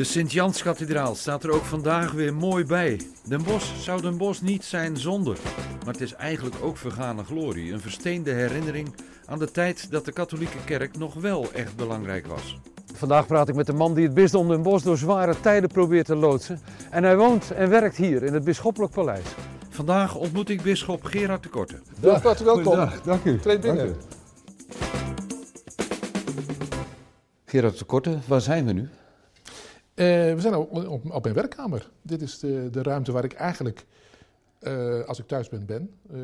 De Sint-Janskathedraal staat er ook vandaag weer mooi bij. Den Bosch zou Den Bosch niet zijn zonder. Maar het is eigenlijk ook vergane glorie. Een versteende herinnering aan de tijd dat de katholieke kerk nog wel echt belangrijk was. Vandaag praat ik met de man die het bisdom Den Bosch door zware tijden probeert te loodsen. En hij woont en werkt hier in het Bisschoppelijk Paleis. Vandaag ontmoet ik bisschop Gerard de Korte. Dag, hartelijk welkom. Dank u. Treed binnen. Dank u. Gerard de Korte, waar zijn we nu? Eh, we zijn op, op, op mijn werkkamer. Dit is de, de ruimte waar ik eigenlijk, eh, als ik thuis ben, ben. Eh,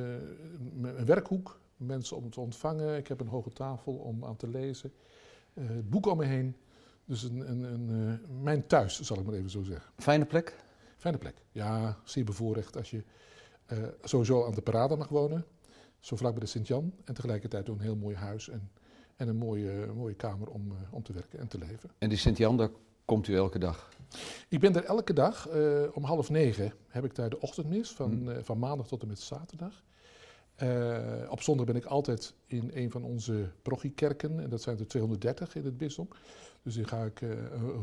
een werkhoek, mensen om te ontvangen. Ik heb een hoge tafel om aan te lezen. Eh boeken om me heen. Dus een, een, een, mijn thuis, zal ik maar even zo zeggen. Fijne plek? Fijne plek. Ja, zeer bevoorrecht als je eh, sowieso aan de parade mag wonen. Zo vlak bij de Sint-Jan. En tegelijkertijd ook een heel mooi huis en, en een mooie, mooie kamer om, om te werken en te leven. En die Sint-Jan, daar komt u elke dag. Ik ben er elke dag eh, om half negen heb ik daar de ochtendmis van, Hmm. eh, van maandag tot en met zaterdag. Eh, op zondag ben ik altijd in een van onze parochiekerken en dat zijn er 230 in het bisdom. Dus die ga ik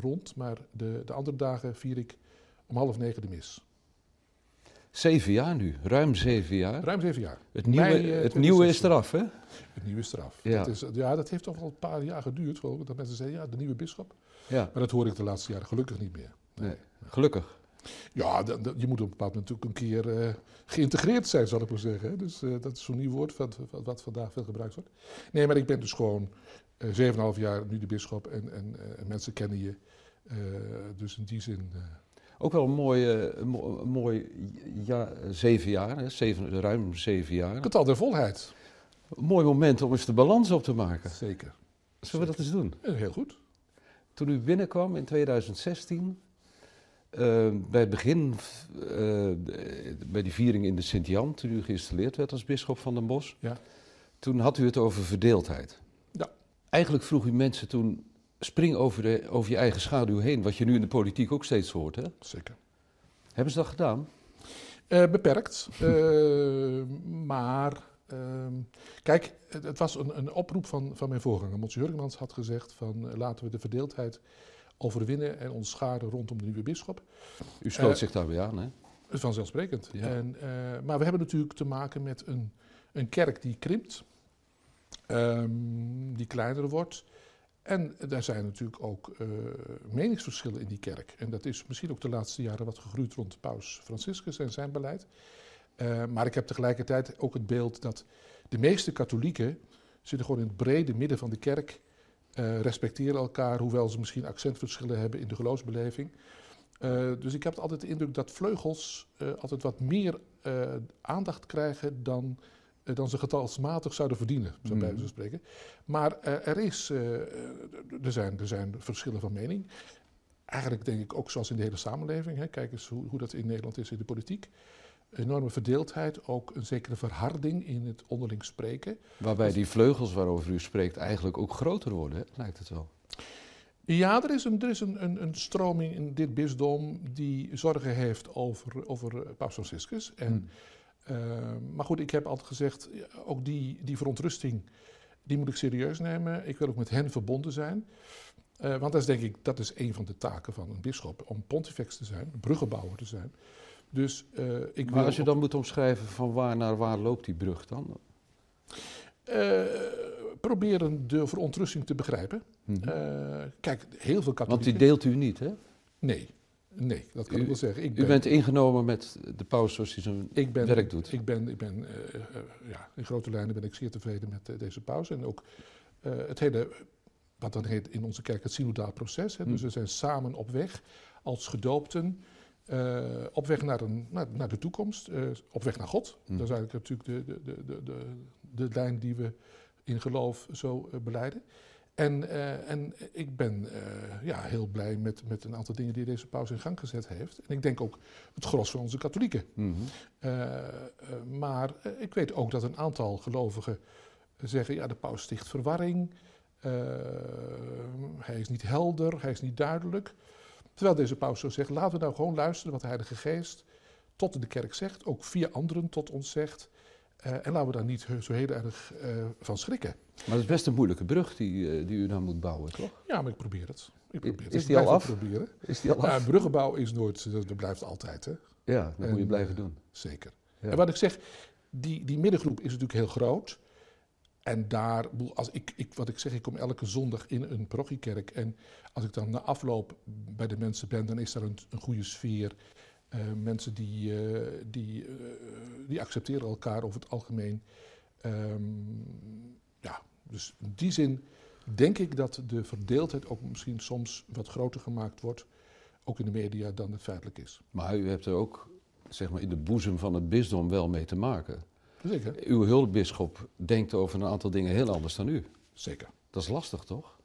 rond, maar de, de andere dagen vier ik om half negen de mis. Zeven jaar nu, ruim zeven jaar. Ruim zeven jaar. Het nieuwe, Mei, het nieuwe is 2016. eraf, hè? Het nieuwe is eraf. Ja. Dat, is, ja, dat heeft toch wel een paar jaar geduurd, dat mensen zeiden, ja, de nieuwe bisschop. Ja, Maar dat hoor ik de laatste jaren gelukkig niet meer. nee. gelukkig. Ja, dat- dat- je moet op een bepaald moment natuurlijk een keer eh, geïntegreerd zijn, zal ik maar zeggen. hè. Dus eh, dat is zo'n nieuw woord wat, wat, wat vandaag veel gebruikt wordt. Nee, maar ik ben dus gewoon eh 7,5 jaar nu de bisschop en, en mensen kennen je. Dus in die zin. Ook wel een mooi, een mo- een mooi ja, zeven jaar, hè? Zeven, ruim zeven jaar. het al der volheid. Een mooi moment om eens de balans op te maken. Zeker. Zullen we dat eens doen? Heel goed. Toen u binnenkwam in 2016, eh, bij het begin, eh, bij die viering in de Sint-Jan, toen u geïnstalleerd werd als bisschop van Den Bosch, Ja. toen had u het over verdeeldheid. Ja. Eigenlijk vroeg u mensen toen, spring over, de, over je eigen schaduw heen, wat je nu in de politiek ook steeds hoort. Hè? Zeker. Hebben ze dat gedaan? Eh, beperkt. maar. Ehm, kijk, het, het was een, een oproep van, van mijn voorganger. Mons Jurgemans had gezegd: van eh, laten we de verdeeldheid overwinnen en ons scharen rondom de nieuwe bisschop. U sloot Eh, zich daarbij aan, hè? Vanzelfsprekend. Ja. En, eh, maar we hebben natuurlijk te maken met een, een kerk die krimpt, ehm, die kleiner wordt. En daar zijn natuurlijk ook meningsverschillen in die kerk. En dat is misschien ook de laatste jaren wat gegroeid rond Paus Franciscus en zijn beleid. Eh, maar ik heb tegelijkertijd ook het beeld dat de meeste katholieken zitten gewoon in het brede midden van de kerk, eh, respecteren elkaar, hoewel ze misschien accentverschillen hebben in de geloofsbeleving. Eh, dus ik heb altijd de indruk dat vleugels altijd wat meer aandacht krijgen dan, dan ze getalsmatig zouden verdienen, zo bij Mhm. wijze van spreken. Maar er, is, er, zijn, er zijn verschillen van mening. Eigenlijk denk ik ook zoals in de hele samenleving. Hè. Kijk eens hoe, hoe dat in Nederland is in de politiek. Enorme verdeeldheid, ook een zekere verharding in het onderling spreken. Waarbij die vleugels waarover u spreekt eigenlijk ook groter worden, hè? lijkt het wel. Ja, er is, een, er is een, een, een stroming in dit bisdom die zorgen heeft over, over eh, Paus Franciscus. En, Hmm. eh, maar goed, ik heb altijd gezegd, ook die, die verontrusting, die moet ik serieus nemen. Ik wil ook met hen verbonden zijn. Eh, want dat is denk ik, dat is een van de taken van een bisschop, om pontifex te zijn, bruggenbouwer te zijn. Dus eh, ik Maar wil als je dan moet omschrijven van waar naar waar loopt die brug dan? eh, proberen de verontrusting te begrijpen. Mhm. Eh, kijk, heel veel katholieken... Want die deelt u niet, hè? Nee, nee, dat kan U- ik wel zeggen. Ik U bent ingenomen met de paus zoals hij zijn ik ben, werk doet. Ik ben, ik ben ja, in grote lijnen ben ik zeer tevreden met deze pauze. En ook het hele, wat dan heet in onze kerk het synodaal proces. Hè. Dus Hmm. we zijn samen op weg als gedoopten. Eh, op weg naar, een, naar, naar de toekomst, eh, op weg naar God. Hmm. Dat is eigenlijk natuurlijk de, de, de, de, de, lijn die we in geloof zo eh, beleiden. En, en ik ben ja, heel blij met, met een aantal dingen die deze paus in gang gezet heeft. En ik denk ook het gros van onze katholieken. Eh, maar ik weet ook dat een aantal gelovigen zeggen: ja, de paus sticht verwarring. hij is niet helder, hij is niet duidelijk. Terwijl deze paus zo zegt: laten we nou gewoon luisteren wat de Heilige Geest tot de kerk zegt, ook via anderen tot ons zegt. Eh, en laten we daar niet zo heel erg eh, van schrikken. Maar het is best een moeilijke brug die, eh, die u dan moet bouwen, toch? Ja, maar ik probeer het. Ik probeer het. Is die al af? Proberen. Is die al Ja, af? bruggenbouw is nooit, dat, dat blijft altijd, hè? Ja, dat moet je En, blijven doen. Zeker. Ja. En wat ik zeg, die, die middengroep is natuurlijk heel groot. En daar, als ik, ik, wat ik zeg, ik kom elke zondag in een parochiekerk. En als ik dan na afloop bij de mensen ben, dan is daar een, een goede sfeer. Eh, mensen die, eh, die, eh, die accepteren elkaar over het algemeen. Ehm, ja, dus in die zin denk ik dat de verdeeldheid ook misschien soms wat groter gemaakt wordt. Ook in de media dan het feitelijk is. Maar u hebt er ook zeg maar, in de boezem van het bisdom wel mee te maken. Zeker. Uw hulpbisschop denkt over een aantal dingen heel anders dan u. Zeker. Dat is lastig, toch?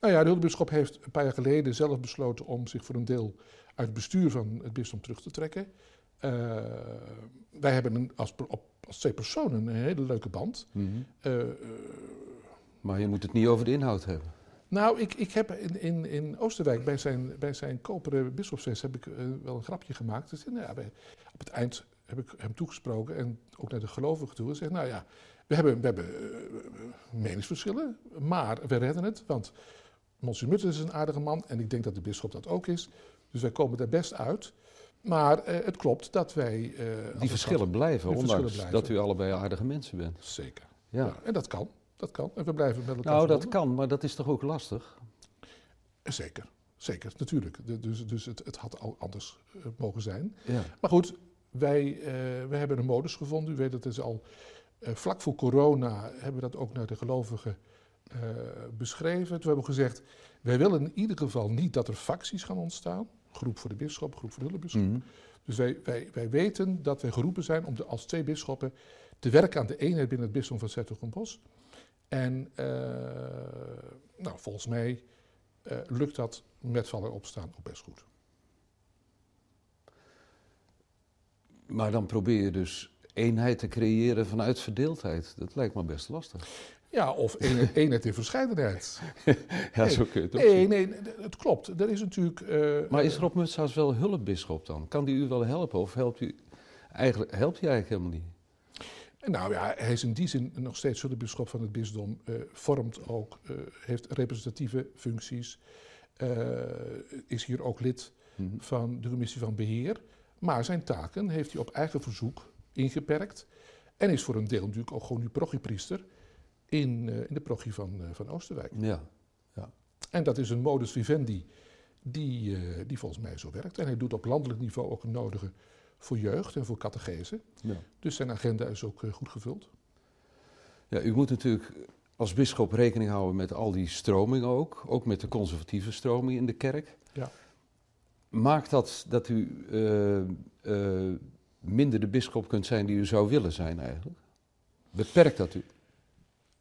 Nou ja, de hulpbisschop heeft een paar jaar geleden zelf besloten om zich voor een deel uit het bestuur van het bisdom terug te trekken. Eh, wij hebben een, als, op, als twee personen een hele leuke band. Eh, eh, Maar je moet het niet over de inhoud hebben. nou, ik, ik heb in, in, in Oosterwijk bij zijn, bij zijn koperen bisschopsfeest heb ik wel een grapje gemaakt. Dus, nou ja, wij- op het eind heb ik hem toegesproken en ook naar de gelovigen toe. En zeg, nou ja, we hebben, we hebben eh, meningsverschillen, maar we redden het. Want Monsieur Mutter is een aardige man en ik denk dat de bisschop dat ook is. Dus wij komen er best uit. Maar eh, het klopt dat wij... eh, Die verschillen blijven, die ondanks verschillen blijven. dat u allebei aardige mensen bent. Zeker. Ja. Ja. En dat kan. Dat kan. En we blijven met elkaar Nou, dat kan, maar dat is toch ook lastig? Zeker. Zeker, natuurlijk. De- dus dus het, het had al anders mogen zijn. Ja. Maar goed, wij, eh, wij hebben een modus gevonden. U weet, dat is al eh, vlak voor corona hebben we dat ook naar de gelovigen eh, beschreven. Toen hebben we gezegd, wij willen in ieder geval niet dat er facties gaan ontstaan. Groep voor de bisschop, groep voor de hulpbisschop. Mhm. Dus wij, wij, wij weten dat wij geroepen zijn om de, als twee bisschoppen te werken aan de eenheid binnen het bisdom van Zertogenbos. En eh, nou, volgens mij lukt dat met vallen en opstaan ook best goed. Maar dan probeer je dus eenheid te creëren vanuit verdeeldheid. Dat lijkt me best lastig. Ja, of eenheid, eenheid in verscheidenheid. Ja, zo kun je het ook Nee, nee, het klopt. Er is natuurlijk. eh, Maar is Rob Mutshuis wel hulpbisschop dan? Kan die u wel helpen of helpt u eigenlijk, helpt hij eigenlijk helemaal niet? Nou ja, hij is in die zin nog steeds zullenbisschop van het bisdom. eh, vormt ook, eh, heeft representatieve functies. eh, is hier ook lid Mhm. van de commissie van beheer. Maar zijn taken heeft hij op eigen verzoek ingeperkt. En is voor een deel natuurlijk ook gewoon nu prochiepriester in, eh, in de prochie van, eh, van Oosterwijk. Ja. En dat is een modus vivendi die, eh, die volgens mij zo werkt. En hij doet op landelijk niveau ook het nodige voor jeugd en voor catechese. ja. Dus zijn agenda is ook goed gevuld. Ja, u moet natuurlijk als bisschop rekening houden met al die stromingen ook. Ook met de conservatieve stroming in de kerk. Ja. Maakt dat dat u eh, eh, minder de bisschop kunt zijn die u zou willen zijn eigenlijk? Beperkt dat u?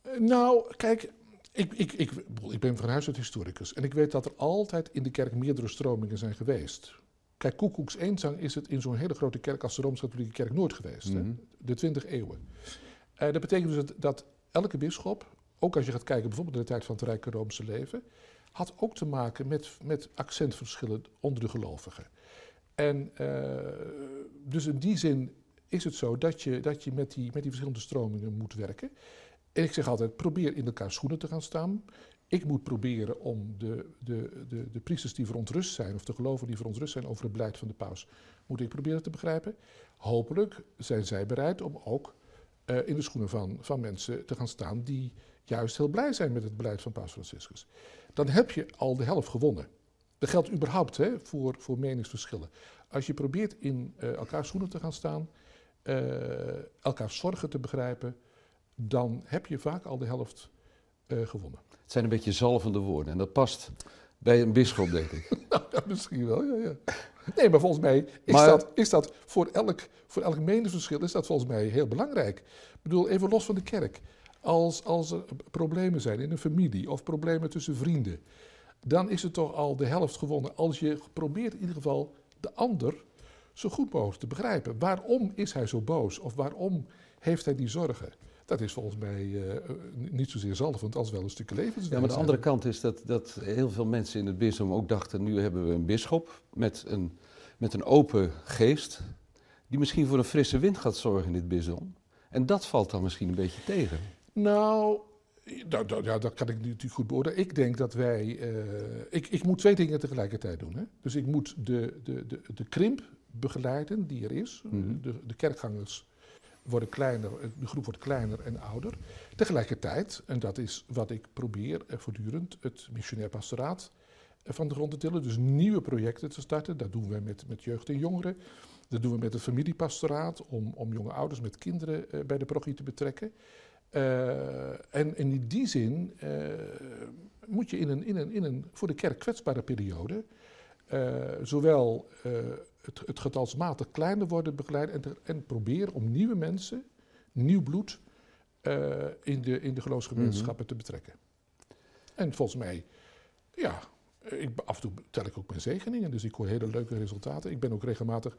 Eh, Nou, kijk, ik, ik, ik, ik ben van huis uit historicus. En ik weet dat er altijd in de kerk meerdere stromingen zijn geweest. Kijk, Koekoeks eenzang is het in zo'n hele grote kerk als de Rooms-Katholieke Kerk nooit geweest. hè? Mhm. De 20 eeuwen. Dat betekent dus dat, dat elke bisschop, ook als je gaat kijken bijvoorbeeld in de tijd van het Rijke Roomse leven, had ook te maken met, met accentverschillen onder de gelovigen. En eh, dus in die zin is het zo dat je, dat je met, die, met die verschillende stromingen moet werken. En ik zeg altijd, probeer in elkaar schoenen te gaan staan. Ik moet proberen om de, de, de, de priesters die verontrust zijn, of de gelovigen die verontrust zijn over het beleid van de paus, moet ik proberen te begrijpen. Hopelijk zijn zij bereid om ook eh, in de schoenen van, van mensen te gaan staan die juist heel blij zijn met het beleid van Paus Franciscus. Dan heb je al de helft gewonnen. Dat geldt überhaupt hè, voor, voor meningsverschillen. Als je probeert in eh elkaar schoenen te gaan staan, eh elkaar zorgen te begrijpen, dan heb je vaak al de helft eh, gewonnen. Het zijn een beetje zalvende woorden en dat past bij een bisschop, denk ik. Nou, ja, misschien wel, ja, ja. Nee, maar volgens mij is, Maar- dat, is dat voor elk, voor elk meningsverschil is dat volgens mij heel belangrijk. Ik bedoel, even los van de kerk. Als, als er problemen zijn in een familie of problemen tussen vrienden, dan is het toch al de helft gewonnen als je probeert in ieder geval de ander zo goed mogelijk te begrijpen. Waarom is hij zo boos of waarom heeft hij die zorgen? Dat is volgens mij eh, niet zozeer zalvend als wel een stukje levenswijze. Ja, maar de andere kant is dat, dat heel veel mensen in het bisdom ook dachten... nu hebben we een bisschop met een, met een open geest... die misschien voor een frisse wind gaat zorgen in dit bisdom. En dat valt dan misschien een beetje tegen. Nou, ja, dat kan ik natuurlijk goed beoordelen. Ik denk dat wij. eh, ik, ik moet twee dingen tegelijkertijd doen. Hè? Dus ik moet de, de, de, de krimp begeleiden die er is. Mhm. de, de kerkgangers worden kleiner, de groep wordt kleiner en ouder. Tegelijkertijd, en dat is wat ik probeer eh, voortdurend, het missionair pastoraat eh, van de grond te tillen. Dus nieuwe projecten te starten. Dat doen we met, met jeugd en jongeren. Dat doen we met het familiepastoraat om, om jonge ouders met kinderen eh, bij de parochie te betrekken. Eh, en, en in die zin eh, moet je in een, in, een, in een voor de kerk kwetsbare periode eh, zowel het, het getalsmatig kleiner worden begeleid en, te- en proberen om nieuwe mensen, nieuw bloed, in, de, in de geloofsgemeenschappen te betrekken. En volgens mij, ja, ik, af en toe tel ik ook mijn zegeningen, dus ik hoor hele leuke resultaten. Ik ben ook regelmatig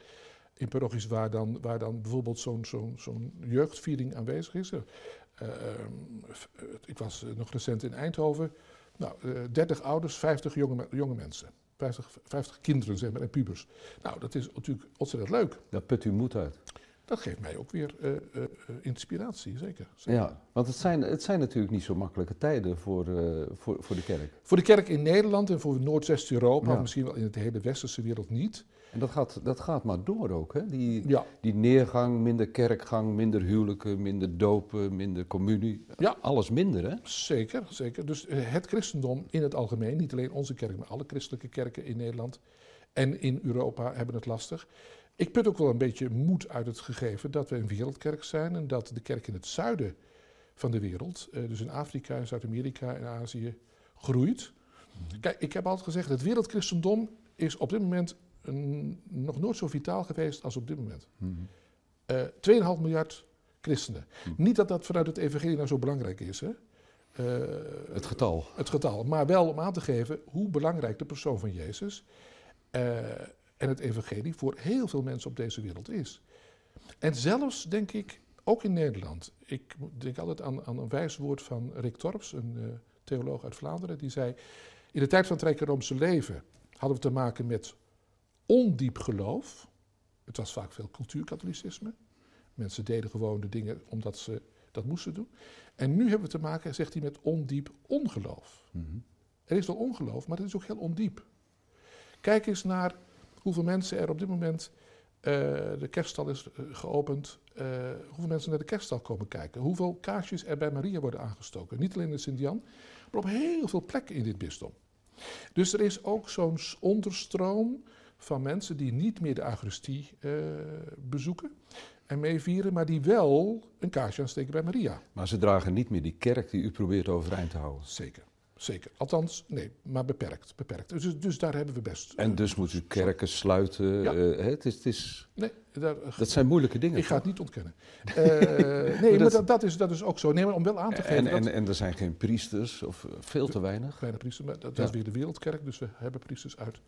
in parochies waar dan, waar dan bijvoorbeeld zo'n zo'n zo'n jeugdviering aanwezig is. Eh, ehm, eh, ik was eh, nog recent in Eindhoven. Nou, eh 30 ouders, 50 jonge, jonge mensen. 50, 50 kinderen zeg maar, en pubers. Nou, dat is natuurlijk ontzettend leuk. Daar put u moed uit. Dat geeft mij ook weer eh, eh, eh, inspiratie, zeker. zeker. Ja, want het zijn, het zijn natuurlijk niet zo makkelijke tijden voor, eh, voor, voor de kerk. Voor de kerk in Nederland en voor Noord-West-Europa, Ja. misschien wel in de hele westerse wereld niet. En dat gaat, dat gaat maar door ook, hè? Die, Ja, die neergang, minder kerkgang, minder huwelijken, minder dopen, minder communie. Ja. Alles minder, hè? zeker, zeker. Dus eh, het christendom in het algemeen, niet alleen onze kerk, maar alle christelijke kerken in Nederland en in Europa hebben het lastig. Ik put ook wel een beetje moed uit het gegeven dat we een wereldkerk zijn en dat de kerk in het zuiden van de wereld, eh, dus in Afrika, in Zuid-Amerika en Azië, groeit. Kijk, ik heb altijd gezegd, het wereldchristendom is op dit moment een- nog nooit zo vitaal geweest als op dit moment. Mhm. Eh 2,5 miljard christenen. Hm. Niet dat dat vanuit het evangelie nou zo belangrijk is, hè? Eh, Het getal. het getal. Maar wel om aan te geven hoe belangrijk de persoon van Jezus eh, en het evangelie voor heel veel mensen op deze wereld is. En zelfs, denk ik, ook in Nederland. Ik denk altijd aan, aan een wijs woord van Rick Torps, een eh, theoloog uit Vlaanderen. Die zei, in de tijd van het Rijkenroomse leven hadden we te maken met ondiep geloof. Het was vaak veel cultuurkatholicisme. Mensen deden gewoon de dingen omdat ze dat moesten doen. En nu hebben we te maken, zegt hij, met ondiep ongeloof. Mhm. Er is wel ongeloof, maar het is ook heel ondiep. Kijk eens naar hoeveel mensen er op dit moment. eh, de kerststal is eh, geopend. eh, hoeveel mensen naar de kerststal komen kijken. Hoeveel kaarsjes er bij Maria worden aangestoken. Niet alleen in Sint-Jan, maar op heel veel plekken in dit bisdom. Dus er is ook zo'n onderstroom van mensen die niet meer de Eucharistie eh, bezoeken en meevieren, maar die wel een kaarsje aansteken bij Maria. Maar ze dragen niet meer die kerk die u probeert overeind te houden. Zeker, zeker. Althans, nee, maar beperkt. beperkt. Dus, dus daar hebben we best. En dus moet u kerken sluiten. Ja. eh, het is, het is, Nee, daar, dat zijn moeilijke dingen. ik ga het niet ontkennen. Eh, nee, maar dat- is, dat is ook zo. Nee, maar om wel aan te geven En, dat... en, en er zijn geen priesters, of veel te weinig. Bijna priesters, maar dat, dat Ja. is weer de wereldkerk. Dus we hebben priesters uit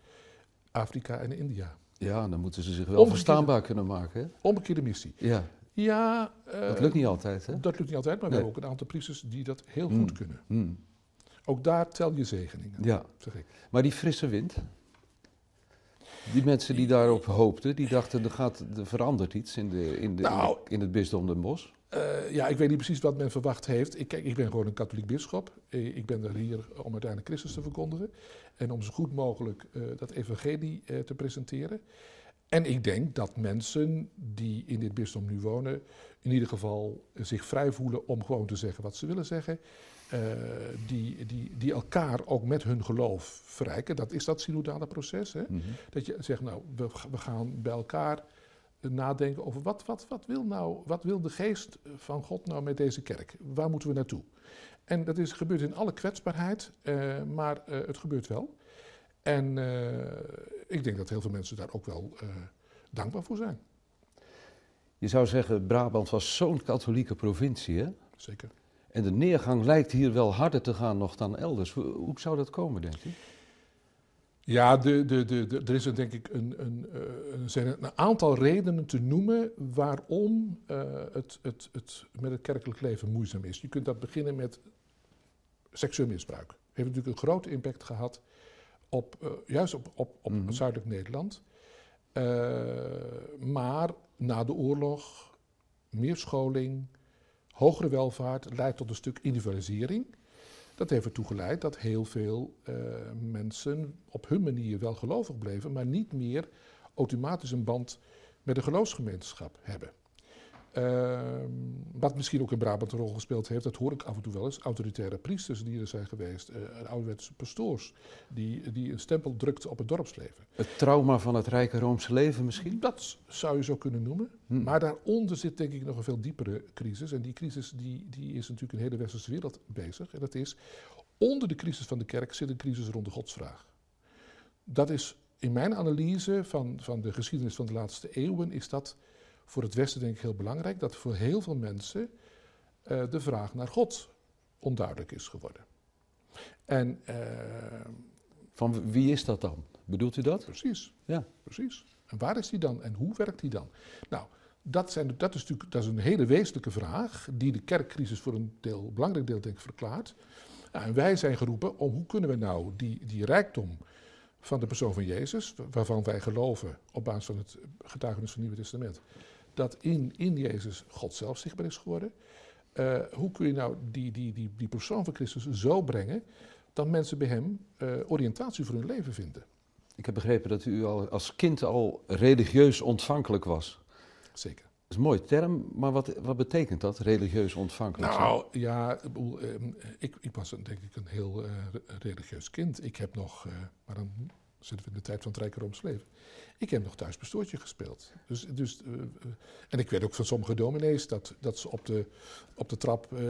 Afrika en India. Ja, dan moeten ze zich wel Omgekeerde- verstaanbaar kunnen maken. Hè? Omgekeerde missie. Ja, Ja, eh, dat lukt niet altijd. Hè? Dat lukt niet altijd, maar we hebben ook een aantal priesters die dat heel Mm. goed kunnen. Hmm. Ook daar tel je zegeningen, Ja, zeg ik. maar die frisse wind. Die mensen die daarop hoopten, die dachten er, gaat, er verandert iets in, de, in, de, Nou. in, de- in het bisdom Den Bosch. Eh, ja, ik weet niet precies wat men verwacht heeft. Ik, kijk, ik ben gewoon een katholiek bisschop. Ik ben er hier om uiteindelijk Christus te verkondigen. En om zo goed mogelijk eh, dat evangelie eh, te presenteren. En ik denk dat mensen die in dit bisdom nu wonen, in ieder geval zich vrij voelen om gewoon te zeggen wat ze willen zeggen. Die, die, die elkaar ook met hun geloof verrijken. Dat is dat synodale proces. Hè? Mhm. Dat je zegt, nou, we, we gaan bij elkaar nadenken over wat, wat, wat, wil nou, wat wil de geest van God nou met deze kerk? Waar moeten we naartoe? En dat is gebeurt in alle kwetsbaarheid, eh, maar eh, het gebeurt wel. En eh, ik denk dat heel veel mensen daar ook wel dankbaar voor zijn. Je zou zeggen, Brabant was zo'n katholieke provincie. Hè? Zeker. En de neergang lijkt hier wel harder te gaan nog dan elders. Hoe, zou dat komen, denkt u? Ja, de, de, de, er is er denk ik een, een, eh, een, zijn een aantal redenen te noemen waarom eh, het, het, het met het kerkelijk leven moeizaam is. Je kunt dat beginnen met seksueel misbruik. Heeft natuurlijk een grote impact gehad op, eh, juist op, op, op Mhm. zuidelijk Nederland. Maar na de oorlog meer scholing, hogere welvaart leidt tot een stuk individualisering. Dat heeft ertoe geleid dat heel veel uh, mensen op hun manier wel gelovig bleven, maar niet meer automatisch een band met de geloofsgemeenschap hebben. Uh, wat misschien ook in Brabant een rol gespeeld heeft, dat hoor ik af en toe wel eens. Autoritaire priesters die er zijn geweest, uh, ouderwetse pastoors, die, die een stempel drukten op het dorpsleven. Het trauma van het rijke Roomse leven misschien? Dat zou je zo kunnen noemen. Hmm. Maar daaronder zit denk ik nog een veel diepere crisis. En die crisis die, die is natuurlijk in de hele westerse wereld bezig. En dat is, onder de crisis van de kerk zit een crisis rond de godsvraag. Dat is in mijn analyse van, van de geschiedenis van de laatste eeuwen, is dat voor het Westen denk ik heel belangrijk dat voor heel veel mensen uh, de vraag naar God onduidelijk is geworden. En, uh, Van wie is dat dan? Bedoelt u dat? Precies. Ja. Precies. En waar is die dan en hoe werkt die dan? Nou, dat, zijn, dat, is natuurlijk dat is een hele wezenlijke vraag die de kerkcrisis voor een deel, belangrijk deel denk ik verklaart. Nou, en wij zijn geroepen om hoe kunnen we nou die, die rijkdom van de persoon van Jezus, waarvan wij geloven op basis van het getuigenis van het Nieuwe Testament, dat in, in Jezus God zelf zichtbaar is geworden. Uh, hoe kun je nou die, die, die, die persoon van Christus zo brengen dat mensen bij hem uh, oriëntatie voor hun leven vinden? Ik heb begrepen dat u al als kind al religieus ontvankelijk was. Zeker. Dat is een mooie term, maar wat, wat betekent dat, religieus ontvankelijk Nou ja, ehm, ik, ik was denk ik een heel uh, religieus kind. Ik heb nog, maar dan zitten we in de tijd van Rooms leven. Ik heb nog thuis pastoortje gespeeld. Dus, dus, uh, en ik weet ook van sommige dominees dat, dat ze op de, op de trap uh,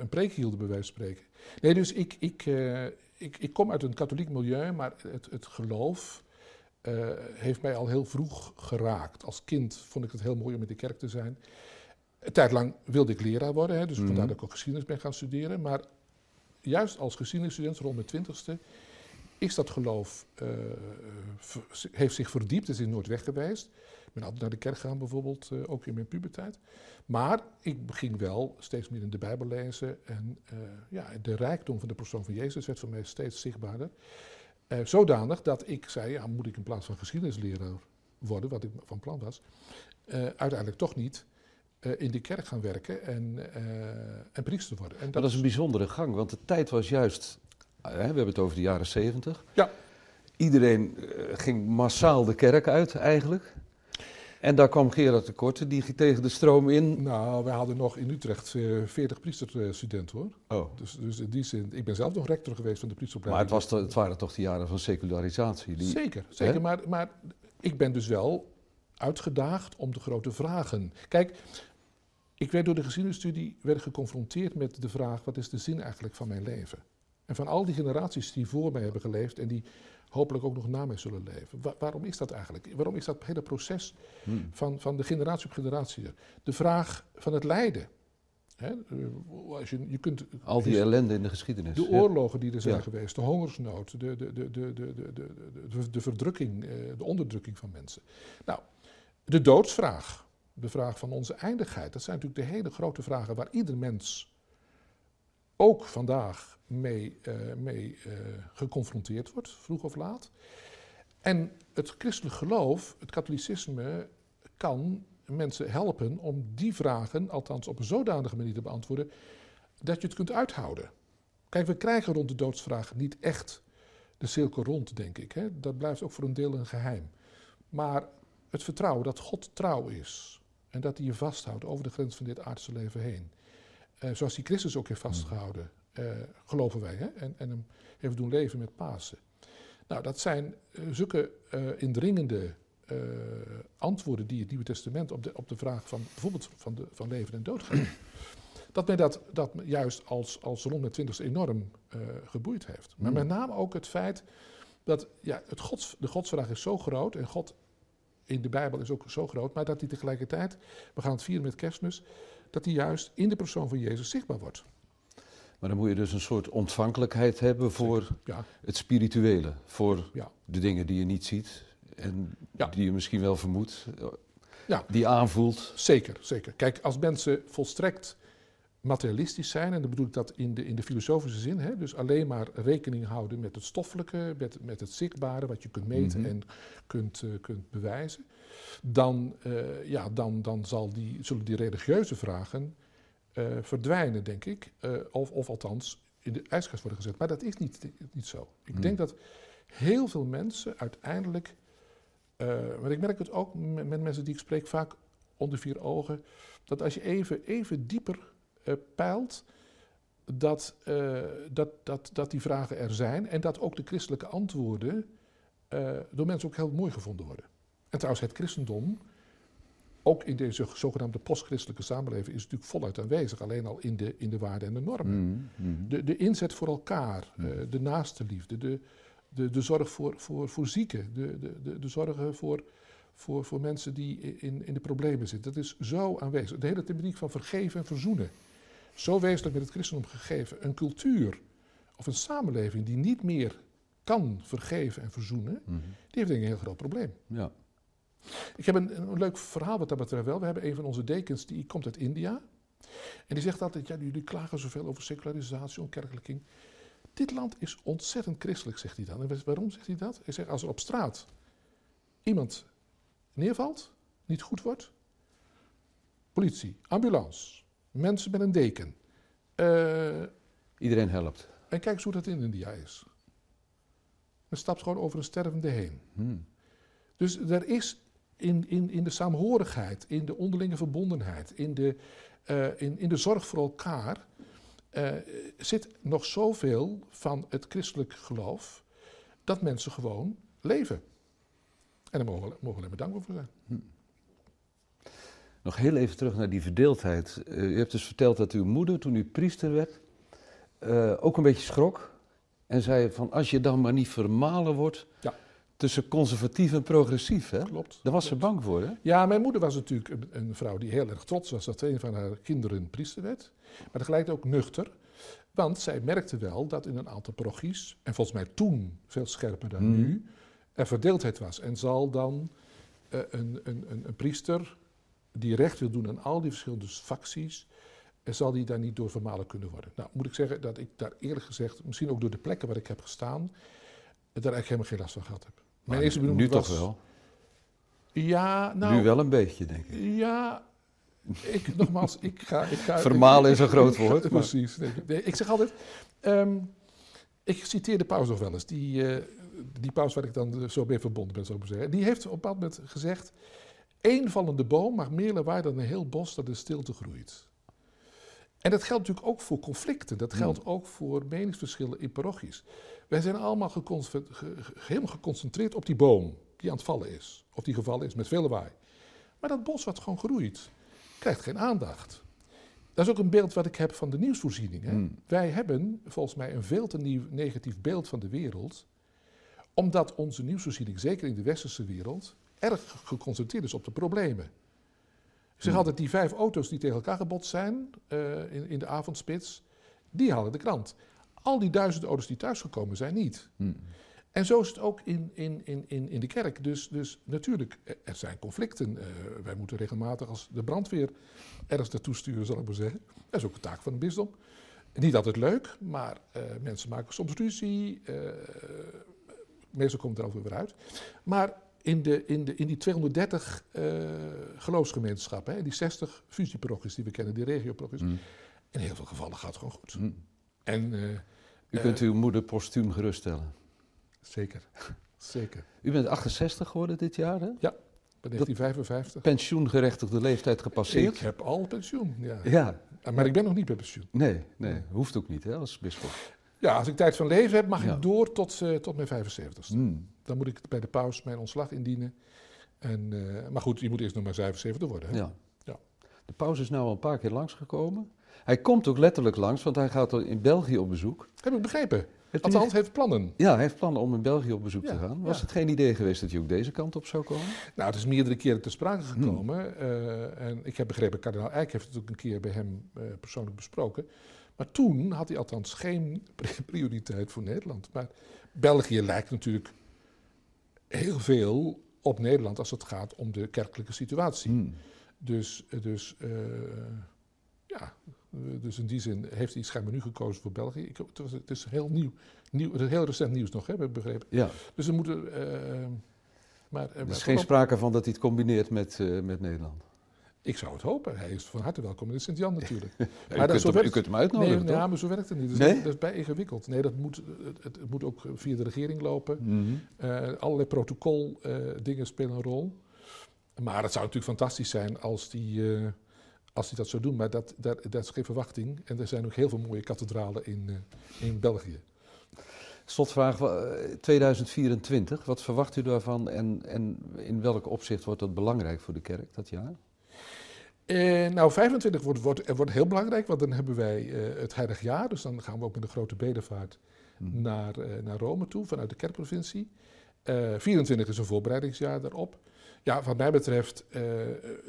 een preek hielden, bij wijze van spreken. Nee, dus ik, ik, ik, ik kom uit een katholiek milieu, maar het, het geloof heeft mij al heel vroeg geraakt. Als kind vond ik het heel mooi om in de kerk te zijn. Een tijd lang wilde ik leraar worden, hè, dus mm. vandaar dat ik ook geschiedenis ben gaan studeren. Maar juist als geschiedenisstudent rond mijn twintigste is dat geloof, uh, heeft zich verdiept, het is nooit weg geweest. Ik ben altijd naar de kerk gegaan bijvoorbeeld, uh, ook in mijn puberteit. Maar ik ging wel steeds meer in de Bijbel lezen en uh, ja, de rijkdom van de persoon van Jezus werd voor mij steeds zichtbaarder. zodanig dat ik zei, ja, moet ik in plaats van geschiedenisleraar worden, wat ik van plan was, uiteindelijk toch niet in de kerk gaan werken en, en priester worden. En dat, dat is een bijzondere gang, want de tijd was juist we hebben het over de jaren zeventig. Ja. Iedereen eh, ging massaal de kerk uit eigenlijk. En daar kwam Gerard de Korte, die ging tegen de stroom in. Nou, wij hadden nog in Utrecht uh, 40 priesterstudenten hoor. Oh. Dus, dus in die zin, ik ben zelf nog rector geweest van de priesteropleiding. Maar het, was het waren toch de jaren van secularisatie? Die, zeker, zeker. Maar, maar ik ben dus wel uitgedaagd om de grote vragen. Kijk, ik werd door de geschiedenisstudie werd geconfronteerd met de vraag: wat is de zin eigenlijk van mijn leven? En van al die generaties die voor mij hebben geleefd en die hopelijk ook nog na mij zullen leven. waarom is dat eigenlijk? Waarom is dat hele proces hmm. van, van de generatie op generatie? De vraag van het lijden. Hè? Als je, je kunt, Al die ellende in de geschiedenis. De oorlogen die er zijn geweest, de hongersnood, de, de, de, de, de, de, de, de verdrukking, eh, de onderdrukking van mensen. Nou, de doodsvraag, de vraag van onze eindigheid, dat zijn natuurlijk de hele grote vragen waar ieder mens ook vandaag mee, uh, mee uh, geconfronteerd wordt, vroeg of laat. En het christelijk geloof, het katholicisme, kan mensen helpen om die vragen, althans op een zodanige manier te beantwoorden, dat je het kunt uithouden. Kijk, we krijgen rond de doodsvraag niet echt de cirkel rond, denk ik. Hè? Dat blijft ook voor een deel een geheim. Maar het vertrouwen dat God trouw is en dat hij je vasthoudt over de grens van dit aardse leven heen. Uh, zoals die Christus ook heeft vastgehouden uh, geloven wij, hè? En, en hem heeft doen leven met Pasen. Nou, dat zijn uh, zulke indringende antwoorden die het Nieuwe Testament op de, op de vraag van bijvoorbeeld van, de, van leven en dood geeft. dat mij dat, dat juist als, als rond de twintigste enorm geboeid heeft. Maar met name ook het feit dat ja, het gods, de godsvraag is zo groot en God in de Bijbel is ook zo groot, maar dat hij tegelijkertijd, we gaan het vieren met kerstmis, dat hij juist in de persoon van Jezus zichtbaar wordt. Maar dan moet je dus een soort ontvankelijkheid hebben voor ja. het spirituele. Voor ja. de dingen die je niet ziet en die je misschien wel vermoedt. Die aanvoelt. Zeker, zeker. Kijk, als mensen volstrekt materialistisch zijn, en dan bedoel ik dat in de, in de filosofische zin, hè, dus alleen maar rekening houden met het stoffelijke, met, met het zichtbare, wat je kunt meten mhm. en kunt, uh, kunt bewijzen, dan, uh, ja, dan, dan zal die, zullen die religieuze vragen eh, verdwijnen, denk ik. Eh, of, of althans in de ijskast worden gezet. Maar dat is niet, niet zo. Ik Hmm. denk dat heel veel mensen uiteindelijk. eh maar ik merk het ook met, met mensen die ik spreek vaak onder vier ogen. Dat als je even, even dieper eh, peilt. Dat, eh, dat, dat, dat die vragen er zijn. En dat ook de christelijke antwoorden eh, door mensen ook heel mooi gevonden worden. En trouwens, het christendom, ook in deze zogenaamde postchristelijke samenleving, is natuurlijk voluit aanwezig. Alleen al in de, in de waarden en de normen. Mm, mm. De, de inzet voor elkaar, Mm. eh, de naaste liefde, de, de, de zorg voor, voor, voor zieken, de, de, de, de zorgen voor, voor, voor mensen die in, in de problemen zitten. Dat is zo aanwezig. De hele thematiek van vergeven en verzoenen. Zo wezenlijk met het christendom gegeven. Een cultuur of een samenleving die niet meer kan vergeven en verzoenen, Mhm. die heeft denk ik een heel groot probleem. Ja. Ik heb een, een leuk verhaal wat dat betreft wel. We hebben een van onze dekens, die komt uit India. En die zegt altijd, ja, jullie klagen zoveel over secularisatie, onkerkelijking. Dit land is ontzettend christelijk, zegt hij dan. En waarom zegt hij dat? Hij zegt, als er op straat iemand neervalt, niet goed wordt, politie, ambulance, mensen met een deken. Eh, Iedereen helpt. en kijk eens hoe dat in India is. Men stapt gewoon over een stervende heen. Mm. Dus er is in, in, in de saamhorigheid, in de onderlinge verbondenheid, in de, eh, in, in de zorg voor elkaar, eh, zit nog zoveel van het christelijk geloof dat mensen gewoon leven. En daar mogen we, mogen we alleen maar dankbaar voor zijn. Nog heel even terug naar die verdeeldheid. Eh, u hebt dus verteld dat uw moeder, toen u priester werd, ook een beetje schrok. En zei van, als je dan maar niet vermalen wordt Ja. Tussen conservatief en progressief, hè? Klopt. Daar was ze bang voor, hè? Ja, mijn moeder was natuurlijk een, een vrouw die heel erg trots was dat een van haar kinderen priester werd. Maar tegelijkertijd ook nuchter. Want zij merkte wel dat in een aantal parochies, en volgens mij toen veel scherper dan Mhm. nu, er verdeeldheid was. En zal dan eh, een, een, een, een priester die recht wil doen aan al die verschillende facties, en zal die daar niet door vermalen kunnen worden. Nou, moet ik zeggen dat ik daar eerlijk gezegd, misschien ook door de plekken waar ik heb gestaan, daar eigenlijk helemaal geen last van gehad heb. Mijn Maar eerste nu toch wel? Ja, nou... nu wel een beetje, denk ik. Ja, ik, nogmaals, ik ga... Ik ga Vermalen is een groot woord, Precies. Nee, ik zeg altijd... ehm, ik citeer de paus nog wel eens. Die, eh, die paus waar ik dan zo mee verbonden ben, zou ik maar zeggen. Die heeft op een bepaald moment gezegd... één vallende boom mag meer lawaai dan een heel bos dat in stilte groeit. En dat geldt natuurlijk ook voor conflicten. Dat geldt ook voor meningsverschillen in parochies. Wij zijn allemaal geconce- ge- ge- helemaal geconcentreerd op die boom die aan het vallen is. Of die gevallen is met veel lawaai. Maar dat bos wat gewoon groeit, krijgt geen aandacht. Dat is ook een beeld wat ik heb van de nieuwsvoorziening. Hè? Hmm. Wij hebben volgens mij een veel te nieuw, negatief beeld van de wereld, omdat onze nieuwsvoorziening, zeker in de westerse wereld, erg geconcentreerd is op de problemen. Zeg Hmm. altijd, die vijf auto's die tegen elkaar gebotst zijn eh, in, in de avondspits, die halen de krant. Al die duizend auto's die thuisgekomen zijn, niet. Mm. En zo is het ook in, in, in, in, in de kerk. Dus, dus natuurlijk, er- er zijn conflicten. Eh, wij moeten regelmatig als de brandweer ergens naartoe sturen, zal ik maar zeggen. Dat is ook een taak van een bisdom. Niet altijd leuk, maar eh, mensen maken soms ruzie. eh, meestal komt het er ook weer uit. Maar in, de, in, de, in die 230 eh, geloofsgemeenschappen, hè, die 60 fusieprochies die we kennen, die regioprochies, Mm. in heel veel gevallen gaat het gewoon goed. Mm. En eh, U kunt uw moeder postuum geruststellen. zeker, zeker. U bent 68 geworden dit jaar, hè? Bij 1955. Pensioengerechtigde leeftijd gepasseerd. Ik heb al pensioen, ja. Ja, Maar ik ben nog niet bij pensioen. nee, nee, hoeft ook niet, hè, als bisschop. Ja, als ik tijd van leven heb, mag Ja. ik door tot, eh, tot mijn 75ste. Mm. Dan moet ik bij de paus mijn ontslag indienen. En, eh, maar goed, je moet eerst nog maar 75 worden. Hè? Ja. Ja. De paus is nou al een paar keer langsgekomen. Hij komt ook letterlijk langs, want hij gaat in België op bezoek. Heb ik begrepen. Heeft Althans, heeft plannen. Ja, hij heeft plannen om in België op bezoek Ja, te gaan. Was ja. het geen idee geweest dat hij ook deze kant op zou komen? Nou, het is meerdere keren ter sprake Hmm. gekomen. eh, en ik heb begrepen, kardinaal Eijk heeft het ook een keer bij hem eh, persoonlijk besproken. Maar toen had hij althans geen pri- prioriteit voor Nederland. Maar België lijkt natuurlijk heel veel op Nederland als het gaat om de kerkelijke situatie. Mm. Dus, dus eh, ja, dus in die zin heeft hij schijnbaar nu gekozen voor België. Ik, het, was, het is heel nieuw, nieuw, het is heel recent nieuws nog, hè, heb ik begrepen. Ja, Dus we moeten. eh, maar, eh, er is geen sprake van dat hij het combineert met, met Nederland. Ik zou het hopen. Hij is van harte welkom in de Sint-Jan natuurlijk. Maar u, dat kunt hem, werkt- u kunt hem uitnodigen, nee, toch? ja, maar zo werkt het niet. Dat is, Nee? dat is bij ingewikkeld. Nee, dat moet, het, het moet ook via de regering lopen. Mhm. Eh, allerlei protocol eh, dingen spelen een rol. Maar het zou natuurlijk fantastisch zijn als die, eh, als die dat zou doen. Maar dat, dat, dat is geen verwachting. En er zijn ook heel veel mooie kathedralen in, in België. Slotvraag wa- eh, 2024, wat verwacht u daarvan en, en in welk opzicht wordt dat belangrijk voor de kerk dat jaar? Eh, nou, 25 wordt, wordt, eh, wordt heel belangrijk, want dan hebben wij eh, het heilig jaar. Dus dan gaan we ook met een grote bedevaart Mhm. naar, eh, naar Rome toe, vanuit de kerkprovincie. Eh 24 is een voorbereidingsjaar daarop. Ja, wat mij betreft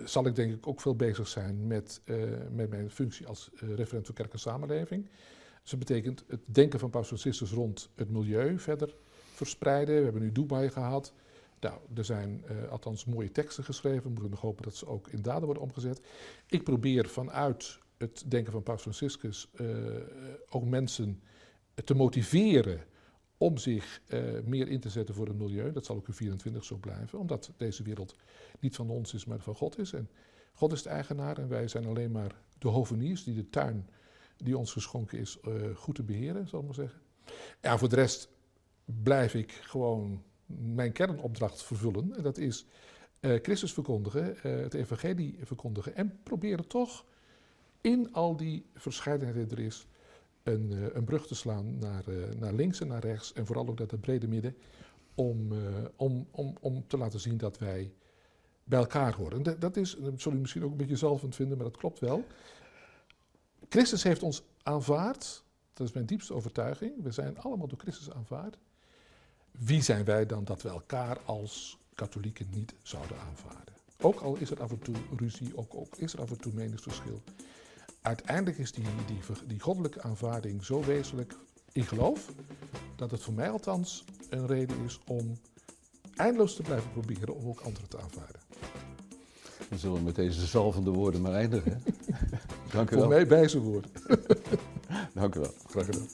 zal ik denk ik ook veel bezig zijn met, eh, met mijn functie als referent voor kerk en samenleving. Dus dat betekent het denken van Paus Franciscus rond het milieu verder verspreiden. We hebben nu Dubai gehad. Nou, er zijn eh, althans mooie teksten geschreven. We moeten nog hopen dat ze ook in daden worden omgezet. Ik probeer vanuit het denken van Paus Franciscus eh, ook mensen te motiveren om zich eh, meer in te zetten voor het milieu. Dat zal ook in 24 zo blijven, omdat deze wereld niet van ons is, maar van God is. En God is de eigenaar en wij zijn alleen maar de hoveniers die de tuin die ons geschonken is goed te beheren, zal ik maar zeggen. Ja, voor de rest blijf ik gewoon mijn kernopdracht vervullen. En dat is eh, Christus verkondigen, eh, het evangelie verkondigen en proberen toch in al die verscheidenheid die er is een, eh, een brug te slaan naar, naar links en naar rechts en vooral ook naar het brede midden om, om, om, om te laten zien dat wij bij elkaar horen. En dat, dat is, dat zul je misschien ook een beetje zalvend vinden, maar dat klopt wel. Christus heeft ons aanvaard, dat is mijn diepste overtuiging. We zijn allemaal door Christus aanvaard. Wie zijn wij dan dat we elkaar als katholieken niet zouden aanvaarden? Ook al is er af en toe ruzie, ook, ook is er af en toe meningsverschil. Uiteindelijk is die, die, goddelijke aanvaarding zo wezenlijk in geloof, dat het voor mij althans een reden is om eindeloos te blijven proberen om ook anderen te aanvaarden. Dan zullen we met deze zalvende woorden maar eindigen. Dank u Voor wel. mij wijze woorden. Dank u wel. Graag gedaan.